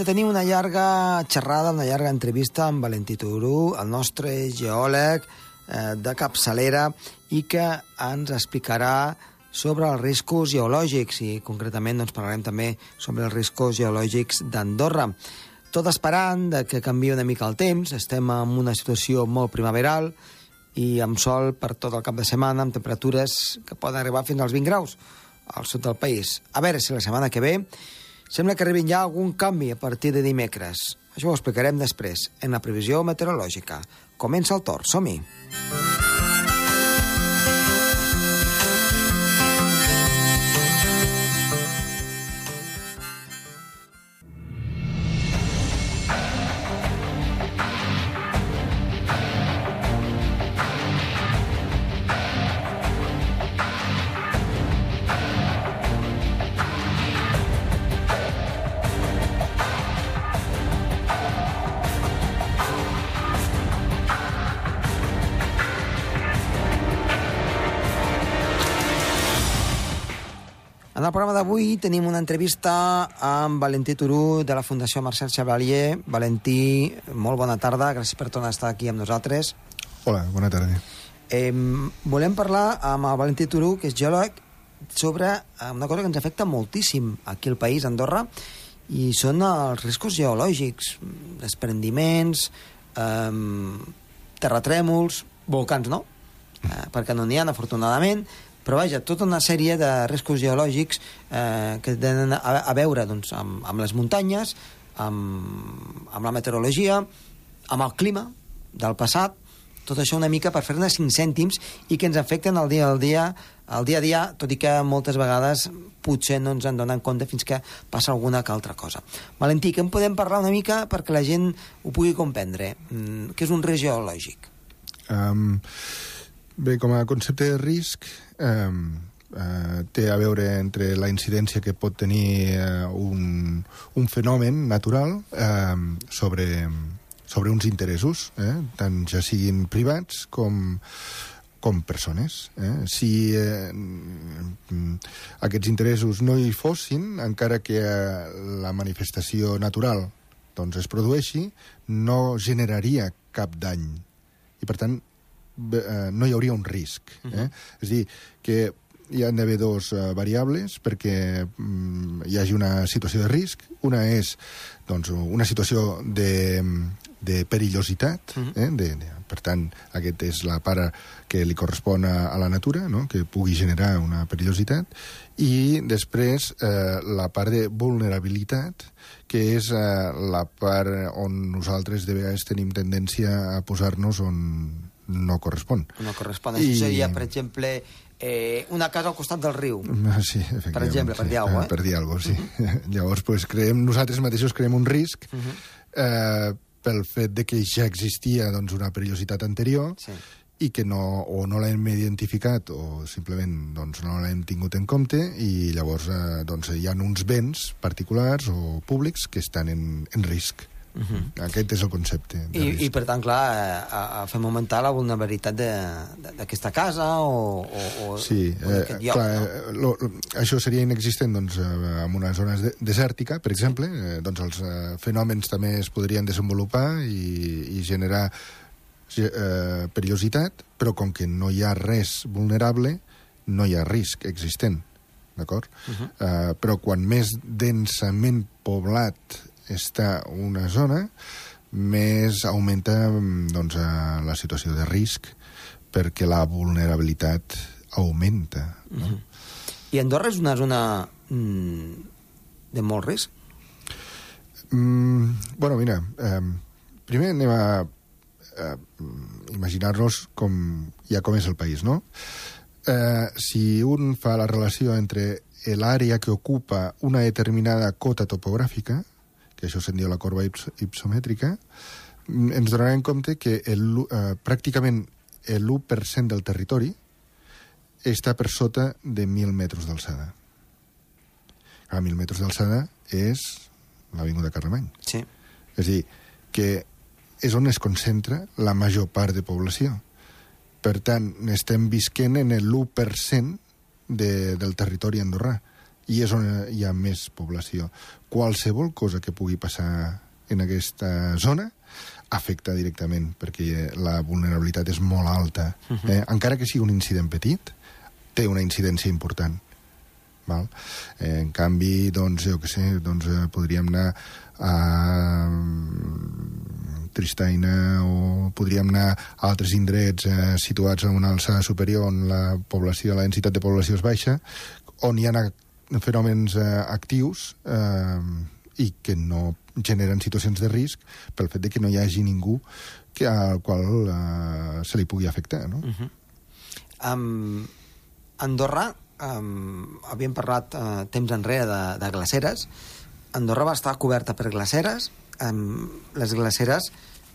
De tenir una llarga xerrada, una llarga entrevista amb Valentí Turú, el nostre geòleg eh, de capçalera, i que ens explicarà sobre els riscos geològics i concretament doncs, parlarem també sobre els riscos geològics d'Andorra. Tot esperant que canvi una mica el temps, estem en una situació molt primaveral i amb sol per tot el cap de setmana, amb temperatures que poden arribar fins als 20 graus al sud del país. A veure si la setmana que ve sembla que arribin ja algun canvi a partir de dimecres. Això ho explicarem després, en la previsió meteorològica. Comença el torn, som-hi! Tenim una entrevista amb Valentí Turú de la Fundació Marcel Chevalier. Valentí, molt bona tarda, gràcies per tornar a estar aquí amb nosaltres. Hola, bona tarda. Eh, volem parlar amb el Valentí Turú, que és geòleg, sobre eh, una cosa que ens afecta moltíssim aquí al país, Andorra, i són els riscos geològics, desprendiments, eh, terratrèmols, volcans no, eh, perquè no n'hi ha, afortunadament, però vaja, tota una sèrie de riscos geològics eh, que tenen a, a veure doncs, amb, amb les muntanyes, amb, amb la meteorologia, amb el clima del passat, tot això una mica per fer-ne cinc cèntims i que ens afecten el dia al dia, el dia a dia, tot i que moltes vegades potser no ens en donen compte fins que passa alguna que altra cosa. Valentí, que en podem parlar una mica perquè la gent ho pugui comprendre? Mm, què és un risc geològic? Um, bé, com a concepte de risc, um, uh, té a veure entre la incidència que pot tenir uh, un, un fenomen natural um, sobre, sobre uns interessos, eh? tant ja siguin privats com, com persones. Eh? Si eh, aquests interessos no hi fossin, encara que eh, la manifestació natural doncs, es produeixi, no generaria cap dany. I, per tant, eh, no hi hauria un risc. Eh? Uh -huh. És dir, que hi han d'haver dos uh, variables perquè mm, hi hagi una situació de risc. Una és doncs, una situació de, de perillositat, uh -huh. eh? de, de, per tant, aquest és la part que li correspon a, a la natura, no? que pugui generar una perillositat, i després eh, la part de vulnerabilitat, que és eh, la part on nosaltres de vegades tenim tendència a posar-nos on no correspon. No correspon. I... Això seria, per exemple, eh, una casa al costat del riu. Sí, efectivament. Per exemple, per dir alguna cosa, eh? Per dir alguna cosa, sí. Uh -huh. Llavors, pues, creem, nosaltres mateixos creem un risc uh -huh. eh, pel fet de que ja existia doncs, una perillositat anterior sí. i que no, o no l'hem identificat o simplement doncs, no l'hem tingut en compte i llavors eh, doncs, hi ha uns béns particulars o públics que estan en, en risc. Uh -huh. Aquest és el concepte. I, I, per tant, clar, eh, fem augmentar la vulnerabilitat d'aquesta casa o, o, o sí, o eh, lloc, clar, no? Eh, lo, lo, això seria inexistent doncs, eh, en una zona de, desèrtica, per exemple. Eh, doncs els eh, fenòmens també es podrien desenvolupar i, i generar eh, perillositat, però com que no hi ha res vulnerable, no hi ha risc existent d'acord? Uh -huh. uh, però quan més densament poblat està una zona, més augmenta doncs, la situació de risc perquè la vulnerabilitat augmenta. No? Uh -huh. I Andorra és una zona mm, de molt risc? Mm, bueno, mira, eh, primer anem a, a imaginar-nos com, ja com és el país, no? Eh, si un fa la relació entre l'àrea que ocupa una determinada cota topogràfica, que això se'n diu la corba ips ipsomètrica, mm, ens donarem compte que el, eh, pràcticament l'1% del territori està per sota de 1.000 metres d'alçada. A 1.000 metres d'alçada és l'Avinguda Carlemany. Sí. És dir, que és on es concentra la major part de població. Per tant, estem visquent en l'1% de, del territori andorrà i és on hi ha més població. Qualsevol cosa que pugui passar en aquesta zona afecta directament, perquè la vulnerabilitat és molt alta. Uh -huh. eh? Encara que sigui un incident petit, té una incidència important. Val? Eh, en canvi, doncs, jo què sé, doncs, eh, podríem anar a mm, Tristaina o podríem anar a altres indrets eh, situats a una alçada superior on la població, la densitat de població és baixa, on hi ha fenòmens eh, actius eh, i que no generen situacions de risc pel fet de que no hi hagi ningú que, al qual uh, se li pugui afectar. No? Uh -huh. um, Andorra, um, havíem parlat uh, temps enrere de, de glaceres, Andorra va estar coberta per glaceres, um, les glaceres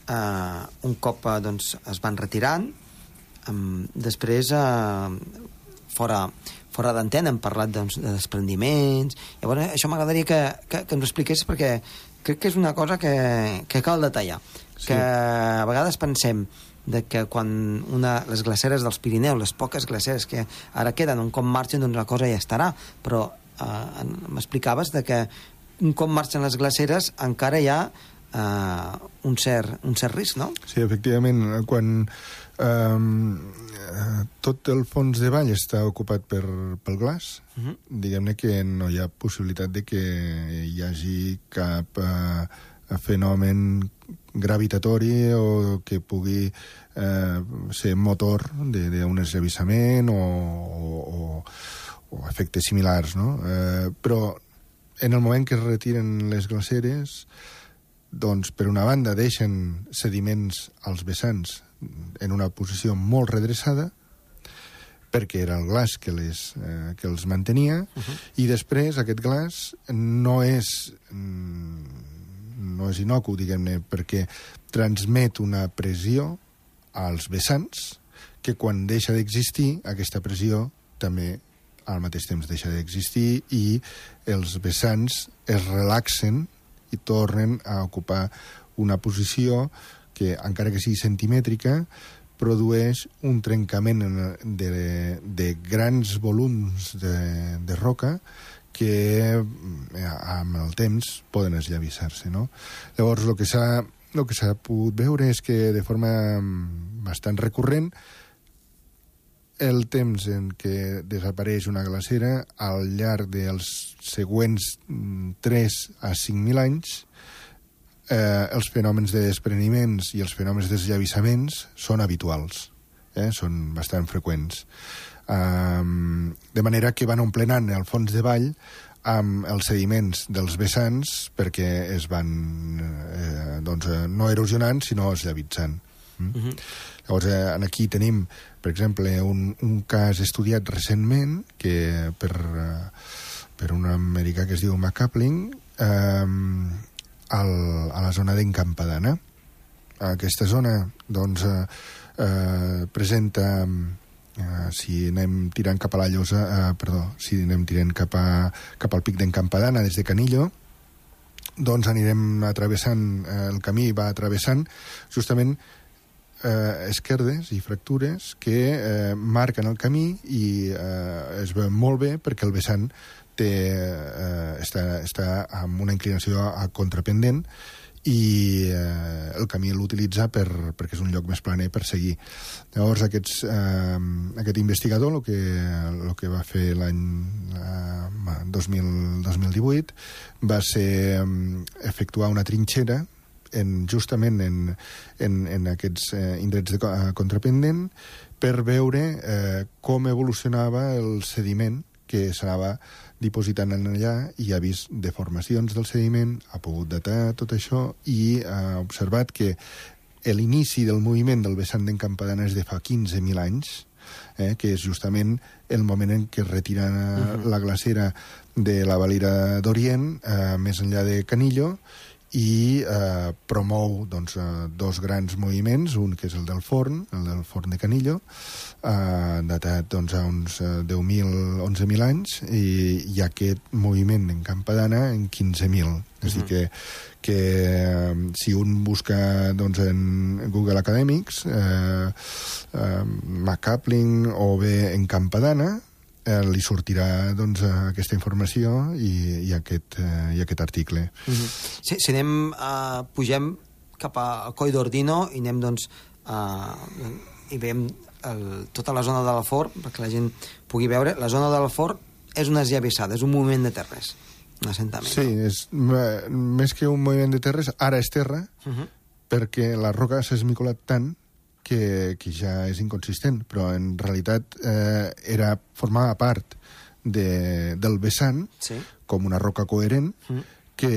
uh, un cop uh, doncs, es van retirant, um, després uh, fora, fora d'antena hem parlat doncs, de desprendiments... Llavors, això m'agradaria que, que, que ens ho expliqués perquè crec que és una cosa que, que cal detallar. Sí. Que a vegades pensem de que quan una, les glaceres dels Pirineus, les poques glaceres que ara queden, un cop marxen, doncs la cosa ja estarà. Però eh, m'explicaves de que un cop marxen les glaceres encara hi ha eh, un, cert, un cert risc, no? Sí, efectivament. Quan Um, tot el fons de vall està ocupat per, pel glaç. Uh mhm. -huh. Diguem-ne que no hi ha possibilitat de que hi hagi cap uh, fenomen gravitatori o que pugui uh, ser motor d'un esllavissament o, o, o efectes similars, no? Uh, però en el moment que es retiren les glaceres, doncs, per una banda, deixen sediments als vessants en una posició molt redreçada, perquè era el glaç que, les, eh, que els mantenia, uh -huh. i després aquest glaç no és, mm, no és inocu, diguem-ne, perquè transmet una pressió als vessants que quan deixa d'existir, aquesta pressió també al mateix temps deixa d'existir i els vessants es relaxen i tornen a ocupar una posició que, encara que sigui centimètrica, produeix un trencament de, de grans volums de, de roca que eh, amb el temps poden esllavissar-se. No? Llavors, el que s'ha el que s'ha pogut veure és que de forma bastant recurrent el temps en què desapareix una glacera al llarg dels següents 3 mm, a 5.000 anys eh, els fenòmens de despreniments i els fenòmens d'eslavissaments són habituals, eh, són bastant freqüents. Um, de manera que van omplenant el fons de vall amb els sediments dels vessants perquè es van eh, doncs, eh, no erosionant sinó esllavissant. Mm? Uh mhm. -huh. Llavors, eh, aquí tenim, per exemple, un, un cas estudiat recentment que per, eh, per un americà que es diu McCapling eh, al, a la zona d'Encampadana. Aquesta zona doncs, eh, eh, presenta, eh, si anem tirant cap a la Llosa, eh, perdó, si anem tirant cap, a, cap al pic d'Encampadana des de Canillo, doncs anirem atravessant, eh, el camí va atravessant justament eh, esquerdes i fractures que eh, marquen el camí i eh, es veuen molt bé perquè el vessant té, eh, està, està amb una inclinació a contrapendent i eh, el camí l'utilitza per, perquè és un lloc més planer per seguir. Llavors, aquests, eh, aquest investigador el que, el que va fer l'any eh, 2018 va ser eh, efectuar una trinxera en, justament en, en, en aquests eh, indrets de contrapendent per veure eh, com evolucionava el sediment que s'anava dipositant en allà i ha vist deformacions del sediment, ha pogut datar tot això i ha observat que l'inici del moviment del vessant d'en Campadana és de fa 15.000 anys, eh, que és justament el moment en què es retira uh -huh. la glacera de la Valira d'Orient, eh, més enllà de Canillo, i eh, promou doncs, eh, dos grans moviments, un que és el del forn, el del forn de Canillo, eh, datat doncs, a uns 10.000, 11.000 anys, i, i aquest moviment en Campadana en 15.000. És -huh. dir, que, que eh, si un busca doncs, en Google Academics, eh, eh, McCapling o bé en Campadana, eh, li sortirà doncs, aquesta informació i, i, aquest, eh, i aquest article. Mm -hmm. si, si anem, uh, pugem cap a Coll d'Ordino i anem, doncs, uh, i veiem el, tota la zona de la Fort, perquè la gent pugui veure, la zona de la Fort és una esllavissada, és un moviment de terres, un assentament. Sí, és, més que un moviment de terres, ara és terra, uh -huh. perquè la roca s'ha esmicolat tant que, que ja és inconsistent, però en realitat eh, era formava part de, del vessant sí. com una roca coherent mm. que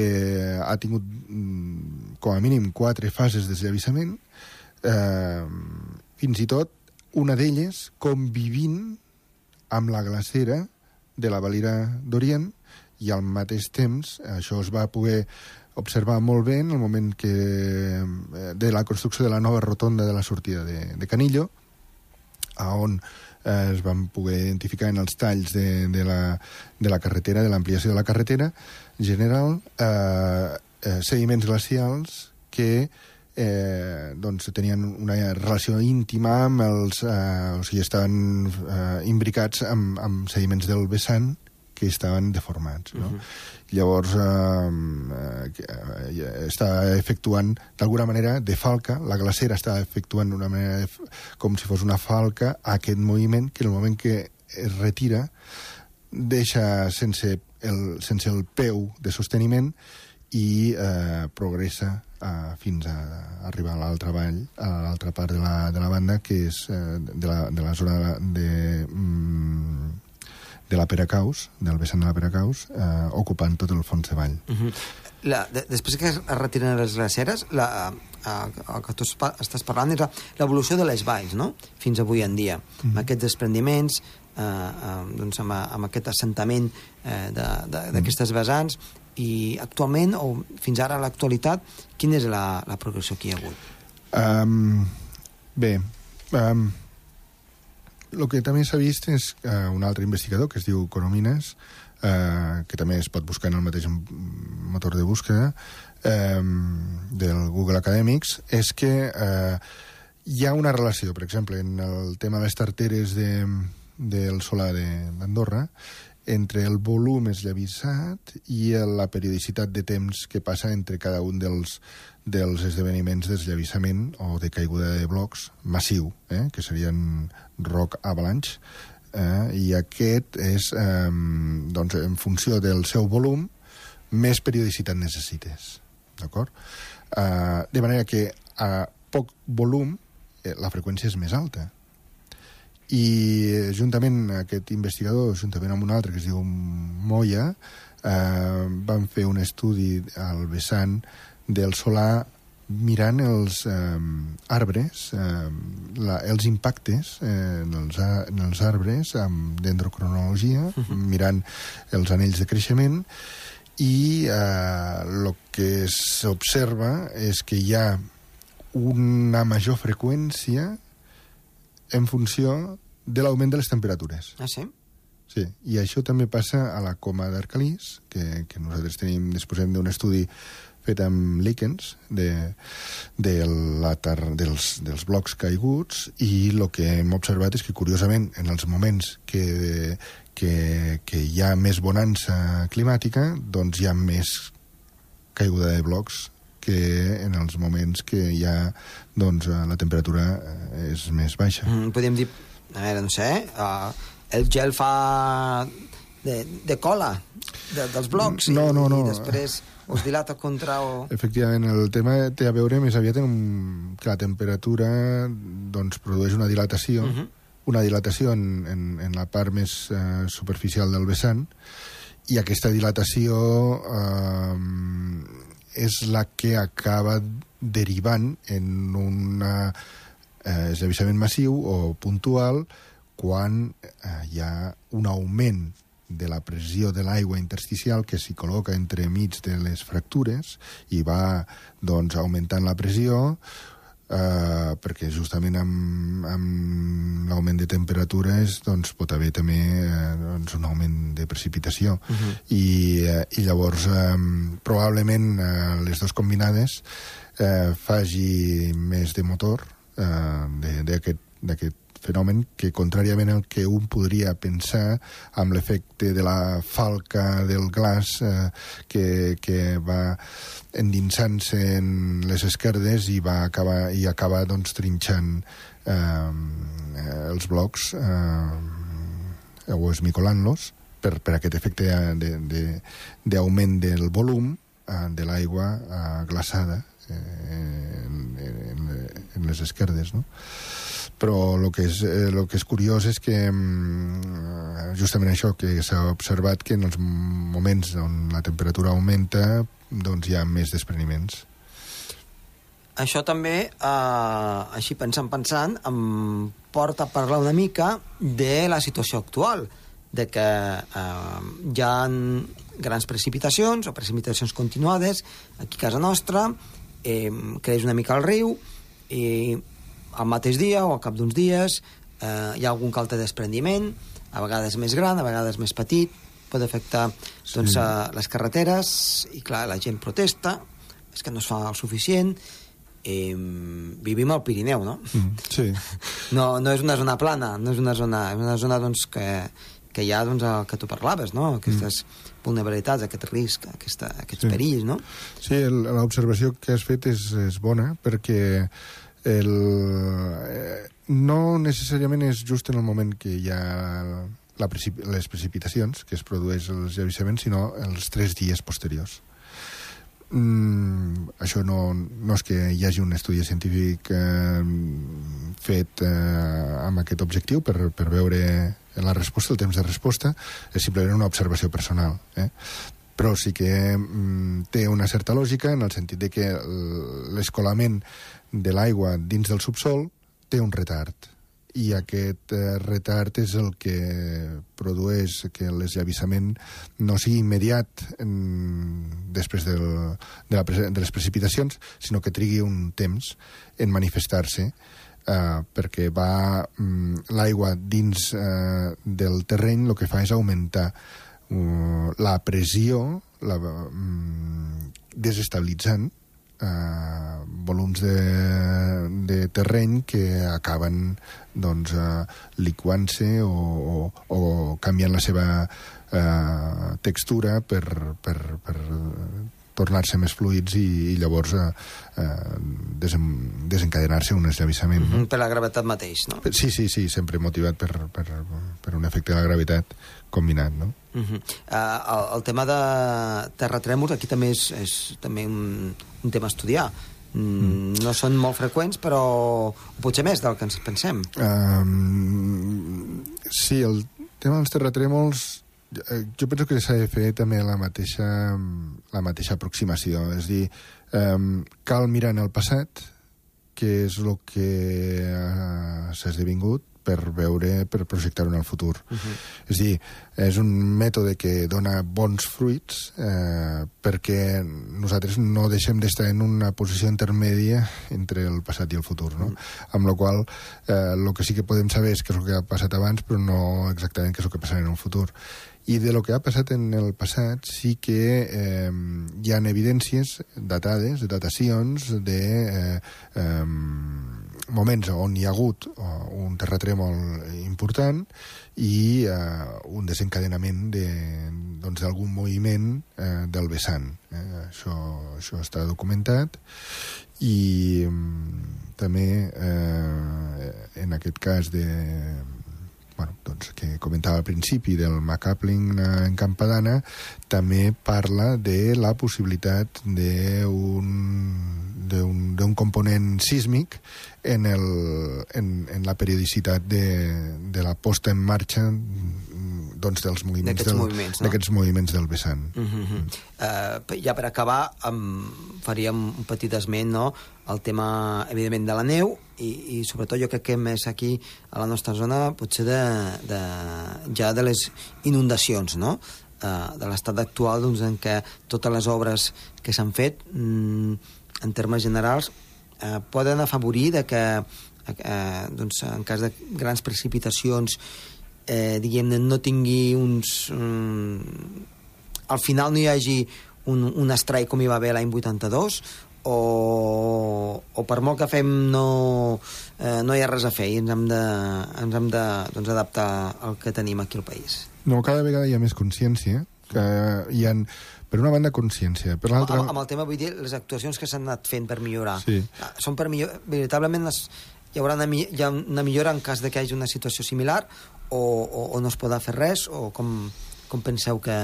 ha tingut mm, com a mínim quatre fases d'esllavissament eh, fins i tot una d'elles convivint amb la glacera de la Valira d'Orient i al mateix temps això es va poder observar molt bé en el moment que, eh, de la construcció de la nova rotonda de la sortida de, de Canillo, a on eh, es van poder identificar en els talls de, de, la, de la carretera, de l'ampliació de la carretera general, eh, eh, sediments glacials que eh, doncs tenien una relació íntima amb els... Eh, o sigui, estaven eh, imbricats amb, amb sediments del vessant que estaven deformats. No? Uh -huh. Llavors, eh, eh, està efectuant, d'alguna manera, de falca, la glacera està efectuant d'una manera de, com si fos una falca aquest moviment que en el moment que es retira deixa sense el, sense el peu de sosteniment i eh, progressa eh, fins a arribar a l'altra vall, a l'altra part de la, de la banda, que és eh, de, la, de la zona de... Mm, de la Peracaus, del vessant de la Peracaus, eh, ocupant tot el fons de vall. Uh -huh. la, de, després que es retiren les glaceres, la, eh, el que tu estàs parlant és l'evolució de les valls, no?, fins avui en dia, uh -huh. amb aquests desprendiments, eh, eh, doncs amb, amb aquest assentament eh, d'aquestes vessants, i actualment, o fins ara a l'actualitat, quina és la, la progressió que hi ha hagut? Um, bé, um, el que també s'ha vist és uh, un altre investigador que es diu Coromines, uh, que també es pot buscar en el mateix motor de búsqueda um, del Google Academics, és que uh, hi ha una relació, per exemple, en el tema de les tarteres de, del solar d'Andorra, entre el volum esllavissat i la periodicitat de temps que passa entre cada un dels, dels esdeveniments d'esllavissament o de caiguda de blocs massiu, eh? que serien rock avalanche, eh? i aquest és, eh, doncs, en funció del seu volum, més periodicitat necessites. D'acord? Eh, de manera que a poc volum eh, la freqüència és més alta i juntament aquest investigador, juntament amb un altre que es diu Moya, eh, van fer un estudi al vessant del solar mirant els eh, arbres, eh, la, els impactes eh, en, els, en els arbres amb dendrocronologia, uh -huh. mirant els anells de creixement, i el eh, que s'observa és que hi ha una major freqüència en funció de l'augment de les temperatures. Ah, sí? Sí, i això també passa a la coma d'Arcalís, que, que nosaltres tenim, disposem d'un estudi fet amb líquens de, de la tar, dels, dels blocs caiguts i el que hem observat és que, curiosament, en els moments que, que, que hi ha més bonança climàtica, doncs hi ha més caiguda de blocs que en els moments que hi ha doncs, la temperatura eh, és més baixa. Mm, podríem dir, a veure, no sé, uh, el gel fa de, de cola de, dels blocs no, no, no. i després us dilata contra o... Efectivament, el tema té a veure més aviat amb que la temperatura doncs, produeix una dilatació, uh mhm. -huh. una dilatació en, en, en la part més eh, superficial del vessant, i aquesta dilatació eh, és la que acaba derivant en un eh, esllavissament massiu o puntual quan eh, hi ha un augment de la pressió de l'aigua intersticial que s'hi col·loca entre mig de les fractures i va doncs, augmentant la pressió eh, perquè justament amb, amb l'augment de temperatures doncs, pot haver també eh, doncs, un augment de precipitació uh -huh. I, eh, i llavors eh, probablement eh, les dues combinades eh, faci més de motor eh, d'aquest fenomen que, contràriament al que un podria pensar amb l'efecte de la falca del glaç eh, que, que va endinsant-se en les esquerdes i va acabar i acaba doncs, trinxant eh, els blocs eh, o esmicolant-los per, per aquest efecte d'augment de, de, del volum eh, de l'aigua eh, glaçada eh, en, en, en les esquerdes, no? Però el que, és, eh, el que és curiós és que mm, justament això, que s'ha observat que en els moments on la temperatura augmenta doncs hi ha més despreniments. Això també, eh, així pensant, pensant, em porta a parlar una mica de la situació actual, de que eh, hi ha grans precipitacions o precipitacions continuades aquí a casa nostra, eh, creix una mica el riu i al mateix dia o al cap d'uns dies eh, hi ha algun calte desprendiment, a vegades més gran, a vegades més petit, pot afectar doncs, sí. a les carreteres i clar, la gent protesta, és que no es fa el suficient, eh, vivim al Pirineu, no? Mm, sí. No, no és una zona plana, no és una zona, és una zona doncs, que, que hi ha doncs, el que tu parlaves, no? aquestes mm. vulnerabilitats, aquest risc, aquesta, aquests sí. perills. No? Sí, l'observació que has fet és, és bona perquè el, eh, no necessàriament és just en el moment que hi ha la precip les precipitacions, que es produeix els llavissaments, sinó els tres dies posteriors. Mm, això no, no és que hi hagi un estudi científic eh, fet eh, amb aquest objectiu per, per veure la resposta, el temps de resposta, és simplement una observació personal. Eh? Però sí que mm, té una certa lògica en el sentit de que l'escolament de l'aigua dins del subsol té un retard. I aquest eh, retard és el que produeix que l'esllavissament no sigui immediat en, després del, de, la, de les precipitacions, sinó que trigui un temps en manifestar-se eh, perquè va mm, l'aigua dins eh, del terreny el que fa és augmentar uh, la pressió la, mm, desestabilitzant eh, volums de, de terreny que acaben doncs, eh, liquant-se o, o, o canviant la seva eh, textura per, per, per tornar-se més fluids i, i llavors eh, eh, desen, desencadenar-se un esllavissament. Mm -hmm, no? Per la gravetat mateix, no? Sí, sí, sí, sempre motivat per, per, per un efecte de la gravetat combinat, no? Uh -huh. uh, el, el tema de terratrèmols aquí també és, és també un, un tema a estudiar. Mm. No són molt freqüents, però potser més del que ens pensem. Um, sí, el tema dels terratrèmols eh, jo penso que s'ha de fer també la mateixa, la mateixa aproximació. És dir, um, cal mirar en el passat, que és el que uh, s'ha esdevingut, per veure, per projectar-ho en el futur. Uh -huh. És a dir, és un mètode que dona bons fruits eh, perquè nosaltres no deixem d'estar en una posició intermèdia entre el passat i el futur, no? Uh -huh. Amb la qual eh, el que sí que podem saber és què és el que ha passat abans, però no exactament què és el que passarà en el futur. I de lo que ha passat en el passat sí que eh, hi ha evidències datades, datacions de eh, eh, moments on hi ha hagut un terratrèmol important i eh, un desencadenament d'algun doncs, moviment eh, del vessant. Eh? Això, això està documentat i mm, també eh, en aquest cas de bueno, doncs, que comentava al principi del Macapling en Campadana, també parla de la possibilitat d'un component sísmic en, el, en, en la periodicitat de, de la posta en marxa doncs, dels moviments d'aquests moviments, no? moviments del vessant. Uh -huh. mm. uh, ja per acabar, um, faríem un petit esment no? el tema, evidentment, de la neu i, i sobretot jo crec que més aquí a la nostra zona potser de, de, ja de les inundacions, no? Uh, de l'estat actual doncs, en què totes les obres que s'han fet mm, en termes generals uh, poden afavorir de que uh, doncs, en cas de grans precipitacions eh, diguem-ne, no tingui uns... Um, al final no hi hagi un, un estrai com hi va haver l'any 82 o, o per molt que fem no, eh, no hi ha res a fer i ens hem de, ens hem de doncs, adaptar al que tenim aquí al país. No, cada vegada hi ha més consciència, que hi ha, per una banda, consciència. Per l'altra... Amb, amb el tema, vull dir, les actuacions que s'han anat fent per millorar. Sí. Ah, Són per millorar... Veritablement es, hi haurà una, mi- hi ha una millora en cas de que hi hagi una situació similar o, o, o no es podrà fer res o com, com penseu que...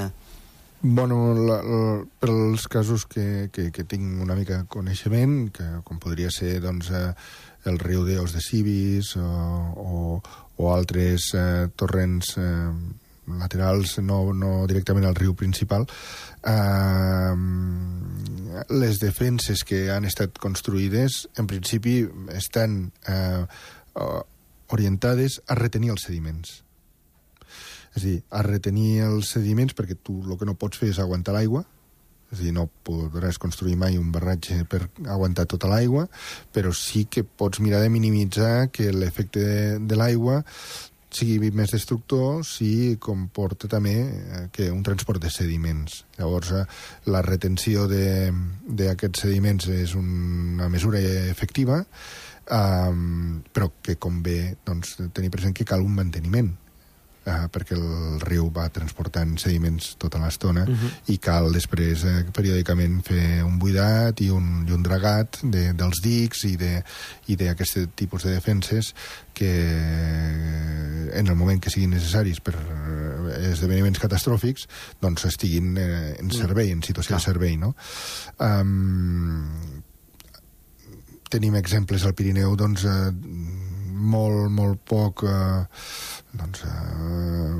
Bueno, la, la, per als casos que, que, que tinc una mica coneixement, que com podria ser doncs, eh, el riu d'Eos de Civis o, o, o altres eh, torrents eh, laterals, no, no directament al riu principal, eh, les defenses que han estat construïdes, en principi, estan eh, orientades a retenir els sediments. És a dir, a retenir els sediments perquè tu el que no pots fer és aguantar l'aigua, és a dir, no podràs construir mai un barratge per aguantar tota l'aigua, però sí que pots mirar de minimitzar que l'efecte de, de l'aigua sigui més destructor si comporta també eh, que un transport de sediments. Llavors, eh, la retenció de- d'aquests sediments és una mesura efectiva, um, però que convé doncs, tenir present que cal un manteniment eh, perquè el riu va transportant sediments tota l'estona uh -huh. i cal després eh, periòdicament fer un buidat i un, i un dragat de, dels dics i de- i d'aquest tipus de defenses que en el moment que siguin necessaris per eh, esdeveniments catastròfics doncs estiguin eh, en servei, en situació Clar. de servei, no? Um, tenim exemples al Pirineu doncs, eh, molt, molt poc eh, doncs, eh,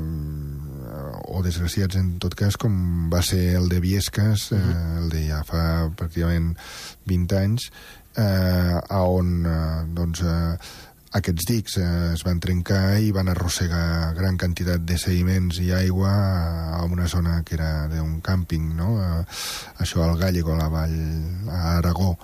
o desgraciats en tot cas com va ser el de Viescas eh, el de ja fa pràcticament 20 anys eh, a on eh, doncs, eh, aquests dics eh, es van trencar i van arrossegar gran quantitat de sediments i aigua a una zona que era d'un càmping, no? Eh, això al Gallego, a la vall, a Aragó.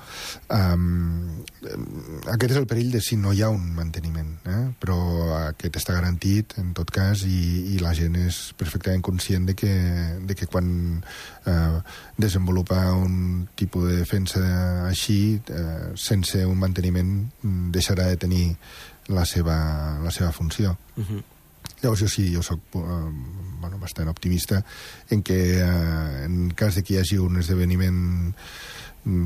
Um, aquest és el perill de si no hi ha un manteniment, eh? però aquest està garantit, en tot cas, i, i la gent és perfectament conscient de que, de que quan eh, desenvolupa un tipus de defensa així, eh, sense un manteniment, mm, deixarà de tenir la seva, la seva funció. Uh -huh. Llavors jo sí, jo sóc eh, bueno, bastant optimista en que eh, en cas de que hi hagi un esdeveniment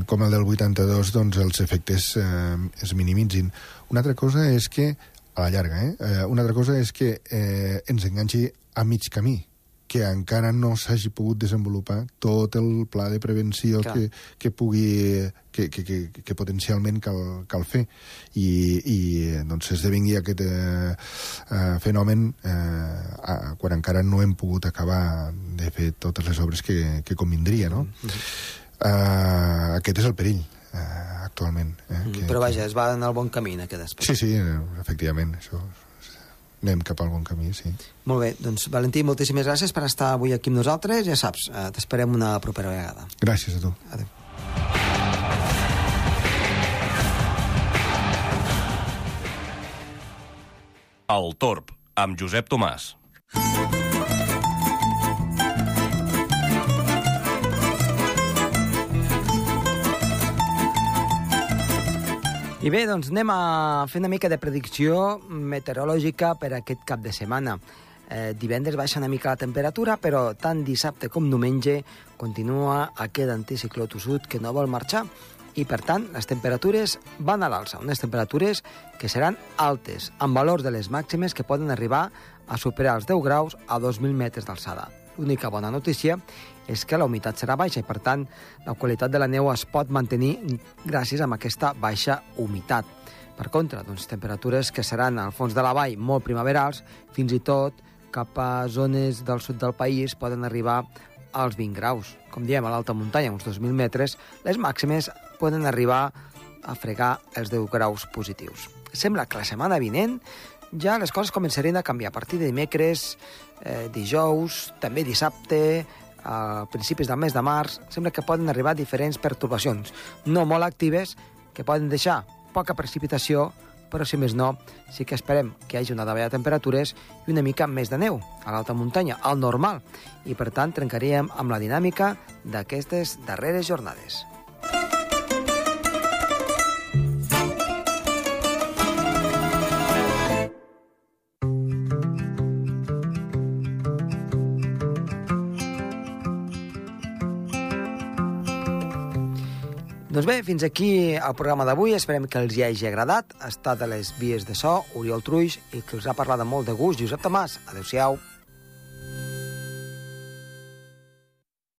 com el del 82, doncs els efectes eh, es minimitzin. Una altra cosa és que, a la llarga, eh, eh, una altra cosa és que eh, ens enganxi a mig camí, que encara no s'hagi pogut desenvolupar tot el pla de prevenció Clar. que, que pugui que, que, que, que potencialment cal, cal fer i, i doncs esdevingui aquest eh, eh, fenomen eh, quan encara no hem pogut acabar de fer totes les obres que, que convindria no? Eh, aquest és el perill eh, actualment eh, que, Però vaja, es va en el bon camí en aquest aspecte. Sí, sí, eh, efectivament, això, anem cap al bon camí, sí. Molt bé, doncs Valentí, moltíssimes gràcies per estar avui aquí amb nosaltres. Ja saps, eh, t'esperem una propera vegada. Gràcies a tu. Adéu. El Torb, amb Josep Tomàs. I bé, doncs anem a fer una mica de predicció meteorològica per aquest cap de setmana. Eh, divendres baixa una mica la temperatura, però tant dissabte com diumenge continua aquest anticicló tossut que no vol marxar i, per tant, les temperatures van a l'alça, unes temperatures que seran altes, amb valors de les màximes que poden arribar a superar els 10 graus a 2.000 metres d'alçada. L'única bona notícia és que la humitat serà baixa i, per tant, la qualitat de la neu es pot mantenir gràcies a aquesta baixa humitat. Per contra, doncs, temperatures que seran al fons de la vall molt primaverals, fins i tot cap a zones del sud del país poden arribar als 20 graus. Com diem, a l'alta muntanya, uns 2.000 metres, les màximes poden arribar a fregar els 10 graus positius. Sembla que la setmana vinent ja les coses començarien a canviar. A partir de dimecres, eh, dijous, també dissabte, a principis del mes de març, sembla que poden arribar diferents pertorbacions, no molt actives, que poden deixar poca precipitació, però si més no, sí que esperem que hi hagi una davalla de temperatures i una mica més de neu a l'alta muntanya, al normal, i per tant trencaríem amb la dinàmica d'aquestes darreres jornades. Doncs bé, fins aquí el programa d'avui. Esperem que els hi hagi agradat. Ha estat a les vies de so, Oriol Truix, i que us ha parlat amb molt de gust, Josep Tomàs. Adéu-siau.